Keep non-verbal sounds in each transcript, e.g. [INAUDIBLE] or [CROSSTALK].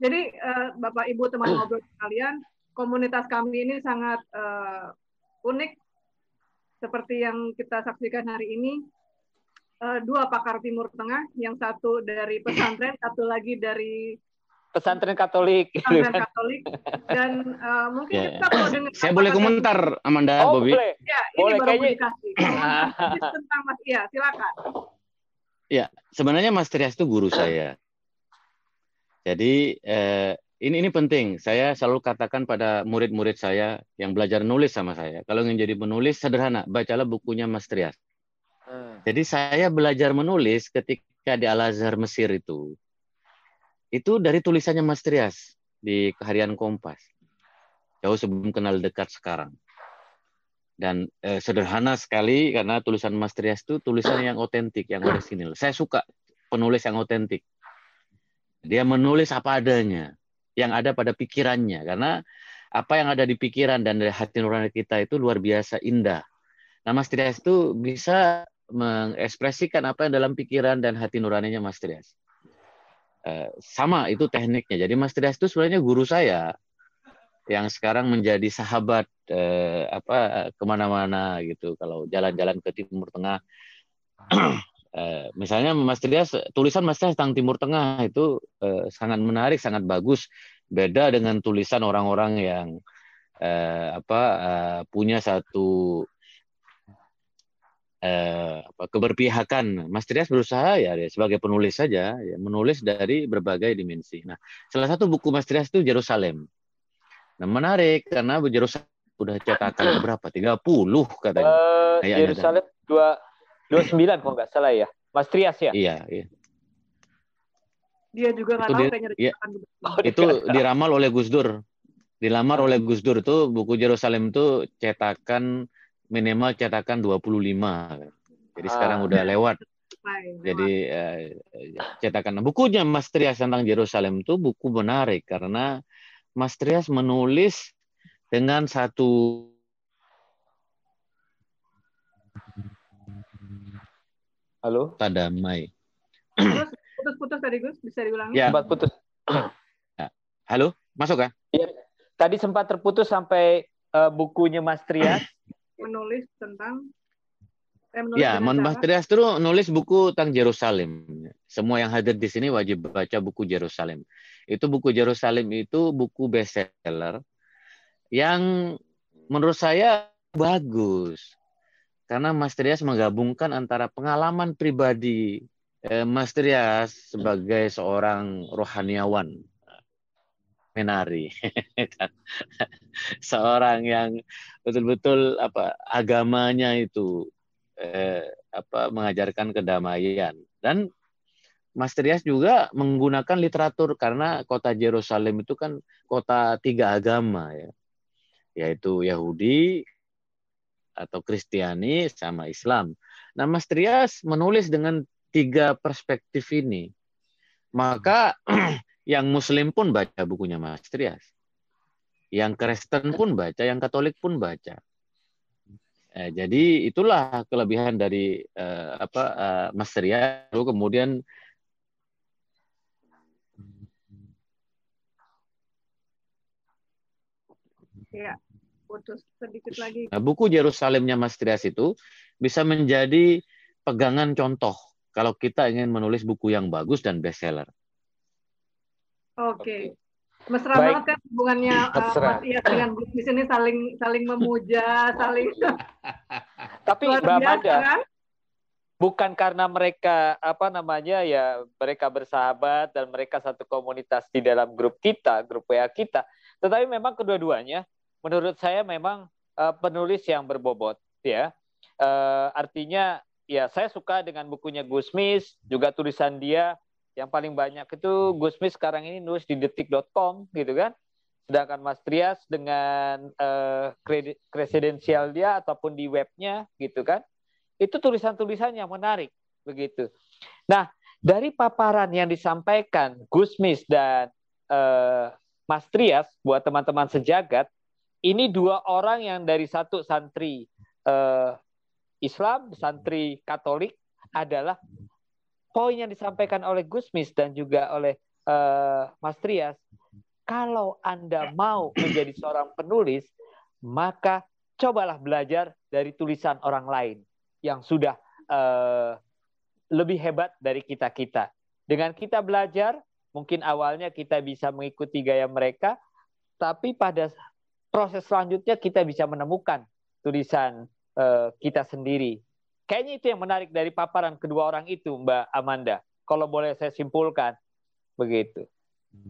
Jadi uh, Bapak Ibu teman ngobrol sekalian, komunitas kami ini sangat uh, unik seperti yang kita saksikan hari ini. Uh, dua pakar Timur Tengah, yang satu dari pesantren, [LAUGHS] satu lagi dari pesantren Katolik. Pesantren [LAUGHS] Katolik. Dan uh, mungkin yeah. kita kalau dengar Saya boleh komentar, Amanda, oh, Bobby. Boleh. Ya, ini boleh, baru kayaknya... [LAUGHS] tentang Mas Iya, silakan. Ya, sebenarnya Mas Trias itu guru [CLEARS THROAT] saya. Jadi eh, ini ini penting. Saya selalu katakan pada murid-murid saya yang belajar nulis sama saya, kalau ingin jadi penulis sederhana, bacalah bukunya Mas Trias. Hmm. Jadi saya belajar menulis ketika di Al Azhar Mesir itu itu dari tulisannya Mas Trias di Harian Kompas. Jauh sebelum kenal dekat sekarang. Dan eh, sederhana sekali karena tulisan Mas Trias itu tulisan yang otentik, yang orisinil. Saya suka penulis yang otentik. Dia menulis apa adanya, yang ada pada pikirannya. Karena apa yang ada di pikiran dan dari hati nurani kita itu luar biasa indah. Nah, Mas Trias itu bisa mengekspresikan apa yang dalam pikiran dan hati nuraninya Mas Trias. Eh, sama itu tekniknya. Jadi Mas Trias itu sebenarnya guru saya yang sekarang menjadi sahabat eh, apa ke mana-mana gitu. Kalau jalan-jalan ke Timur Tengah, [CLEARS THROAT] eh, misalnya Mas Trias tulisan Mas Trias tentang Timur Tengah itu eh, sangat menarik, sangat bagus. Beda dengan tulisan orang-orang yang eh, apa eh, punya satu eh, apa, keberpihakan. Mas Trias berusaha ya sebagai penulis saja, ya, menulis dari berbagai dimensi. Nah, salah satu buku Mas Trias itu Jerusalem. Nah, menarik karena Jerusalem udah cetakan berapa? 30 katanya. Uh, Jerusalem dua dua sembilan kalau nggak salah ya. Mas Trias ya? Iya, iya. Dia juga nggak tahu di, kayaknya iya, oh, itu diramal oleh Gus Dur. Dilamar oleh Gus Dur itu buku Jerusalem itu cetakan minimal cetakan 25. Jadi ah. sekarang udah lewat. Jadi eh, cetakan bukunya Mas Trias tentang Yerusalem itu buku menarik karena Mas Trias menulis dengan satu Halo? Tadamai. Putus-putus tadi Gus, bisa diulangi? Ya, sempat putus. Ya. Halo, masuk kan? Ya. Tadi sempat terputus sampai uh, bukunya Mas Trias [CLEARS THROAT] menulis tentang eh, menulis ya, Mas Trias itu nulis buku tentang Yerusalem. Semua yang hadir di sini wajib baca buku Yerusalem. Itu buku Yerusalem itu buku bestseller yang menurut saya bagus. Karena Mas Trias menggabungkan antara pengalaman pribadi eh, Mas Trias sebagai seorang rohaniawan menari. [LAUGHS] Seorang yang betul-betul apa agamanya itu eh, apa mengajarkan kedamaian. Dan Mas Trias juga menggunakan literatur karena kota Yerusalem itu kan kota tiga agama ya. Yaitu Yahudi atau Kristiani sama Islam. Nah Mas Trias menulis dengan tiga perspektif ini maka [CLEARS THROAT] Yang Muslim pun baca bukunya Mas Trias. Yang Kristen pun baca, yang Katolik pun baca. Eh, jadi itulah kelebihan dari eh, apa eh, Mas Trias. Lalu kemudian Ya, putus sedikit lagi. Nah, buku Yerusalemnya Mas Trias itu bisa menjadi pegangan contoh kalau kita ingin menulis buku yang bagus dan bestseller. Oke. Okay. Mesra Baik. banget kan hubungannya uh, [CLEARS THROAT] Mas Iya dengan Gus di sini saling saling memuja, [LAUGHS] saling [LAUGHS] Tapi Mbak Amanda, kan? bukan karena mereka apa namanya ya mereka bersahabat dan mereka satu komunitas di dalam grup kita, grup WA kita, tetapi memang kedua-duanya menurut saya memang uh, penulis yang berbobot ya. Uh, artinya ya saya suka dengan bukunya Gusmis, juga tulisan dia yang paling banyak itu Gusmis sekarang ini nulis di detik.com gitu kan. Sedangkan Mas Trias dengan uh, kredidensial dia ataupun di webnya gitu kan. Itu tulisan-tulisan yang menarik begitu. Nah, dari paparan yang disampaikan Gusmis dan uh, Mas Trias buat teman-teman sejagat, ini dua orang yang dari satu santri uh, Islam, santri Katolik adalah poin yang disampaikan oleh Gusmis dan juga oleh uh, Mas Trias, kalau Anda mau menjadi seorang penulis, maka cobalah belajar dari tulisan orang lain yang sudah uh, lebih hebat dari kita-kita. Dengan kita belajar, mungkin awalnya kita bisa mengikuti gaya mereka, tapi pada proses selanjutnya kita bisa menemukan tulisan uh, kita sendiri. Kayaknya itu yang menarik dari paparan kedua orang itu, Mbak Amanda. Kalau boleh saya simpulkan, begitu.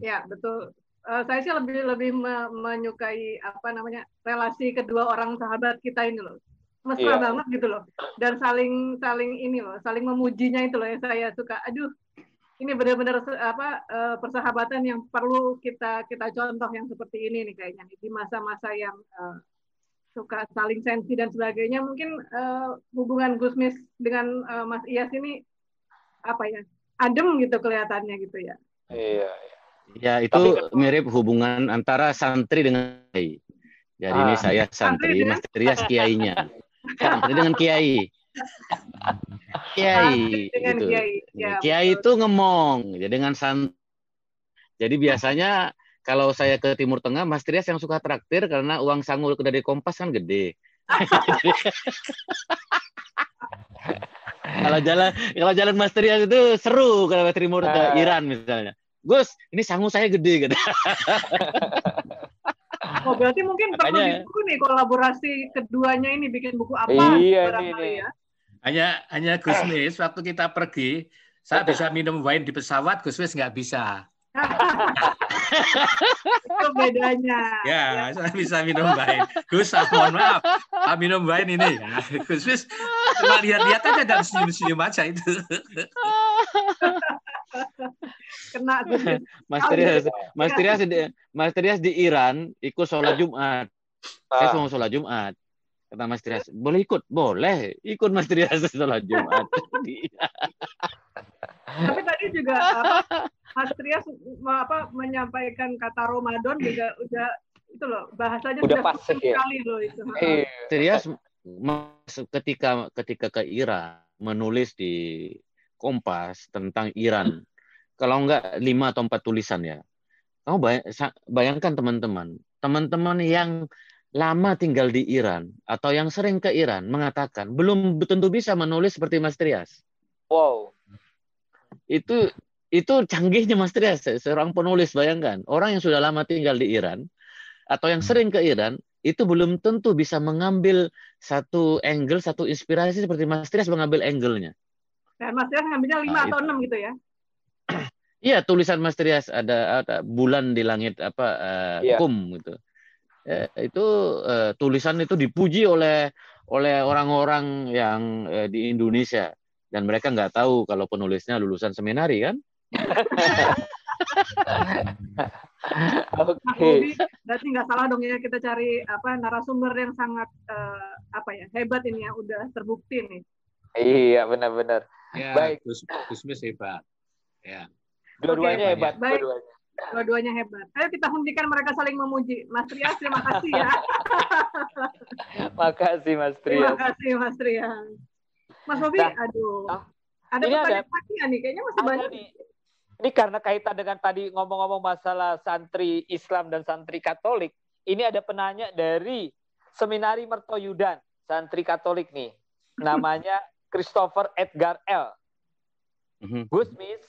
Ya betul. Uh, saya sih lebih lebih me menyukai apa namanya relasi kedua orang sahabat kita ini loh mesra yeah. banget gitu loh dan saling saling ini loh saling memujinya itu loh yang saya suka aduh ini benar-benar apa uh, persahabatan yang perlu kita kita contoh yang seperti ini nih kayaknya di masa-masa yang uh, suka saling sensi dan sebagainya mungkin uh, hubungan Gusmis dengan uh, Mas Iyas ini apa ya adem gitu kelihatannya gitu ya iya, iya. Ya, itu Tapi, mirip hubungan antara santri dengan kiai. Jadi ah, ini saya santri, Mas Trias kiainya. [LAUGHS] Santri dengan kiai. [LAUGHS] Kiai dengan gitu. Kiai. Ya, kiai itu ngemong, jadi dengan santri. Jadi biasanya kalau saya ke Timur Tengah, Mas Trias yang suka traktir karena uang sanggul dari Kompas kan gede. [LAUGHS] kalau jalan kalau jalan Mas Trias itu seru kalau ke Timur uh, Iran misalnya. Gus, ini sangu saya gede gitu. [LAUGHS] oh berarti mungkin perlu Makanya, buku nih kolaborasi keduanya ini bikin buku apa? Iya nih. Ya. Hanya hanya Gus Mis waktu kita pergi, saya bisa minum wine di pesawat, Gus Mis nggak bisa. itu bedanya. Ya, ya, saya bisa minum wine. Gus, ah, mohon maaf, ah, minum wine ini. Ya. Gus Mis cuma lihat-lihat aja dan senyum-senyum aja itu. Kena Mas Trias, Mas Trias, di, Mas Trias di Iran ikut sholat Jumat. Saya ah. mau sholat Jumat. Kata Mas Trias, boleh ikut? Boleh. Ikut Mas Trias [LAUGHS] sholat Jumat. Tapi tadi juga apa, Mas Trias apa, menyampaikan kata Ramadan juga udah itu loh bahasanya udah, pas ya. sekali loh itu. Eh, Trias ketika ketika ke Iran menulis di Kompas tentang Iran kalau enggak lima atau empat tulisan ya. Kamu bayangkan teman-teman, teman-teman yang lama tinggal di Iran atau yang sering ke Iran mengatakan belum tentu bisa menulis seperti Mas Trias. Wow. Itu itu canggihnya Mas Trias, seorang penulis bayangkan. Orang yang sudah lama tinggal di Iran atau yang sering ke Iran itu belum tentu bisa mengambil satu angle, satu inspirasi seperti Mas Trias mengambil angle-nya. Dan Mas Trias ngambilnya lima nah, atau enam gitu ya? Iya tulisan Mas Trias ada, ada bulan di langit apa uh, yeah. kum gitu. Ya, itu uh, tulisan itu dipuji oleh oleh orang-orang yang uh, di Indonesia dan mereka nggak tahu kalau penulisnya lulusan seminari kan? [LAUGHS] Oke. Okay. Berarti nggak salah dong ya kita cari apa narasumber yang sangat uh, apa ya hebat ini ya udah terbukti nih. Iya benar-benar. Ya, Baik. Gus Gusmis hebat. Ya. Dua-duanya okay, hebat. Baik. Dua-duanya. Dua-duanya hebat. Ayo kita hentikan mereka saling memuji. Mas Trias, terima kasih ya. [LAUGHS] Makasih Mas Trias. Terima kasih Mas Trias. Mas Bobi, nah, aduh. Ada pertanyaan lagi nih, kayaknya masih banyak. Nih. Ini karena kaitan dengan tadi ngomong-ngomong masalah santri Islam dan santri Katolik. Ini ada penanya dari Seminari Mertoyudan, santri Katolik nih. [LAUGHS] Namanya Christopher Edgar L. Mhm. Gusmis,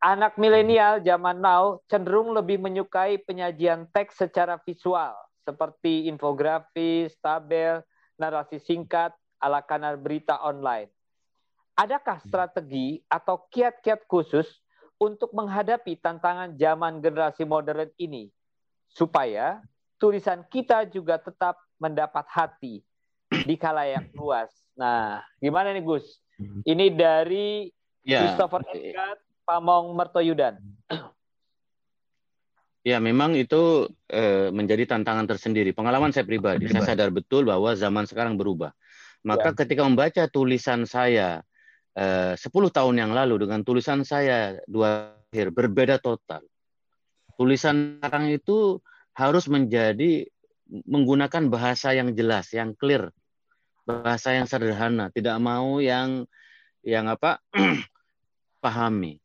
anak milenial zaman now cenderung lebih menyukai penyajian teks secara visual seperti infografis, tabel, narasi singkat, ala kanal berita online. Adakah strategi atau kiat-kiat khusus untuk menghadapi tantangan zaman generasi modern ini supaya tulisan kita juga tetap mendapat hati di kalayak luas. Nah, gimana nih Gus? Ini dari ya. Christopher Edgar Pamong Mertoyudan. Ya, memang itu eh, menjadi tantangan tersendiri. Pengalaman saya pribadi, saya sadar betul bahwa zaman sekarang berubah. Maka ya. ketika membaca tulisan saya eh, 10 tahun yang lalu dengan tulisan saya dua akhir berbeda total. Tulisan sekarang itu harus menjadi menggunakan bahasa yang jelas, yang clear, bahasa yang sederhana, tidak mau yang yang apa [CLEARS THROAT] pahami.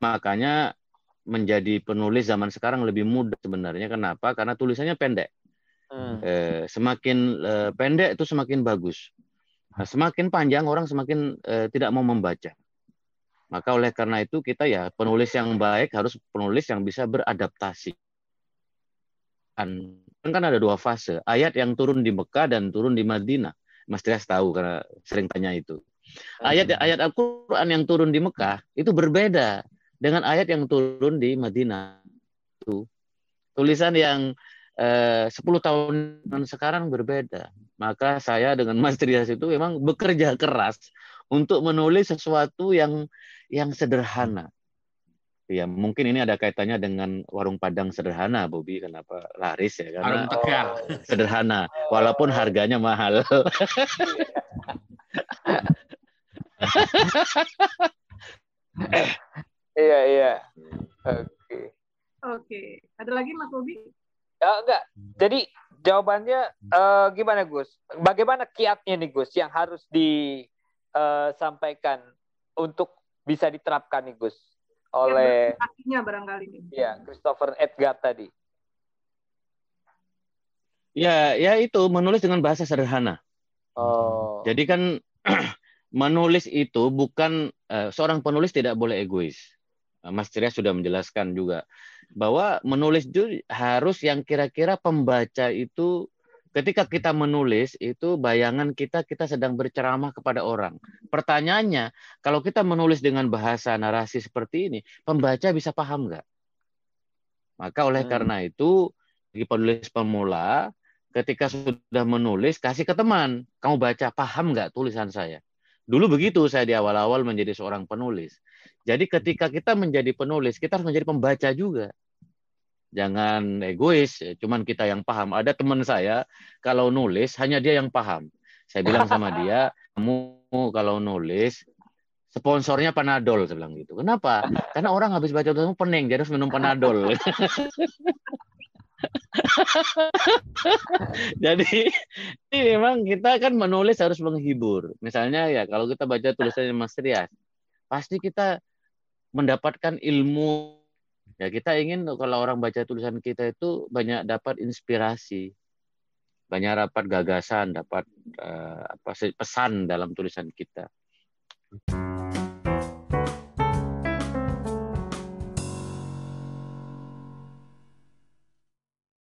Makanya menjadi penulis zaman sekarang lebih mudah sebenarnya. Kenapa? Karena tulisannya pendek. Hmm. Eh, semakin eh, pendek itu semakin bagus. Nah, semakin panjang orang semakin eh, tidak mau membaca. Maka oleh karena itu kita ya penulis yang baik harus penulis yang bisa beradaptasi. Kan, kan ada dua fase. Ayat yang turun di Mekah dan turun di Madinah. Mas Trias tahu karena sering tanya itu. Ayat ayat Al-Qur'an yang turun di Mekah itu berbeda dengan ayat yang turun di Madinah. Itu tulisan yang eh, 10 tahun sekarang berbeda. Maka saya dengan Mas Trias itu memang bekerja keras untuk menulis sesuatu yang yang sederhana. Ya, mungkin ini ada kaitannya dengan warung Padang sederhana, Bobi. Kenapa laris ya? Karena warung Tegal. Sederhana, walaupun harganya mahal. [LAUGHS] iya, iya. Oke. Okay. Oke. Ada lagi Mas Bobi? Ya, enggak. Jadi jawabannya uh, gimana Gus? Bagaimana kiatnya nih Gus yang harus disampaikan eh, untuk bisa diterapkan nih Gus? oleh artinya barangkali ini. Ya, Christopher Edgar tadi. Ya, ya itu menulis dengan bahasa sederhana. Oh. Jadi kan [CLEARS THROAT] menulis itu bukan uh, seorang penulis tidak boleh egois. Uh, Mas Ceria sudah menjelaskan juga bahwa menulis itu harus yang kira-kira pembaca itu ketika kita menulis itu bayangan kita kita sedang berceramah kepada orang. Pertanyaannya, kalau kita menulis dengan bahasa narasi seperti ini, pembaca bisa paham nggak? Maka oleh hmm. karena itu, bagi penulis pemula, ketika sudah menulis, kasih ke teman. Kamu baca, paham nggak tulisan saya? Dulu begitu saya di awal-awal menjadi seorang penulis. Jadi ketika kita menjadi penulis, kita harus menjadi pembaca juga jangan egois, cuman kita yang paham. Ada teman saya kalau nulis hanya dia yang paham. Saya bilang sama [LAUGHS] dia, kamu kalau nulis sponsornya Panadol saya bilang gitu. Kenapa? Karena orang habis baca tulisanmu pening, dia harus minum Panadol. [LAUGHS] Jadi ini memang kita kan menulis harus menghibur. Misalnya ya kalau kita baca tulisannya Mas Rias, pasti kita mendapatkan ilmu Ya kita ingin kalau orang baca tulisan kita itu banyak dapat inspirasi, banyak dapat gagasan, dapat uh, apa pesan dalam tulisan kita.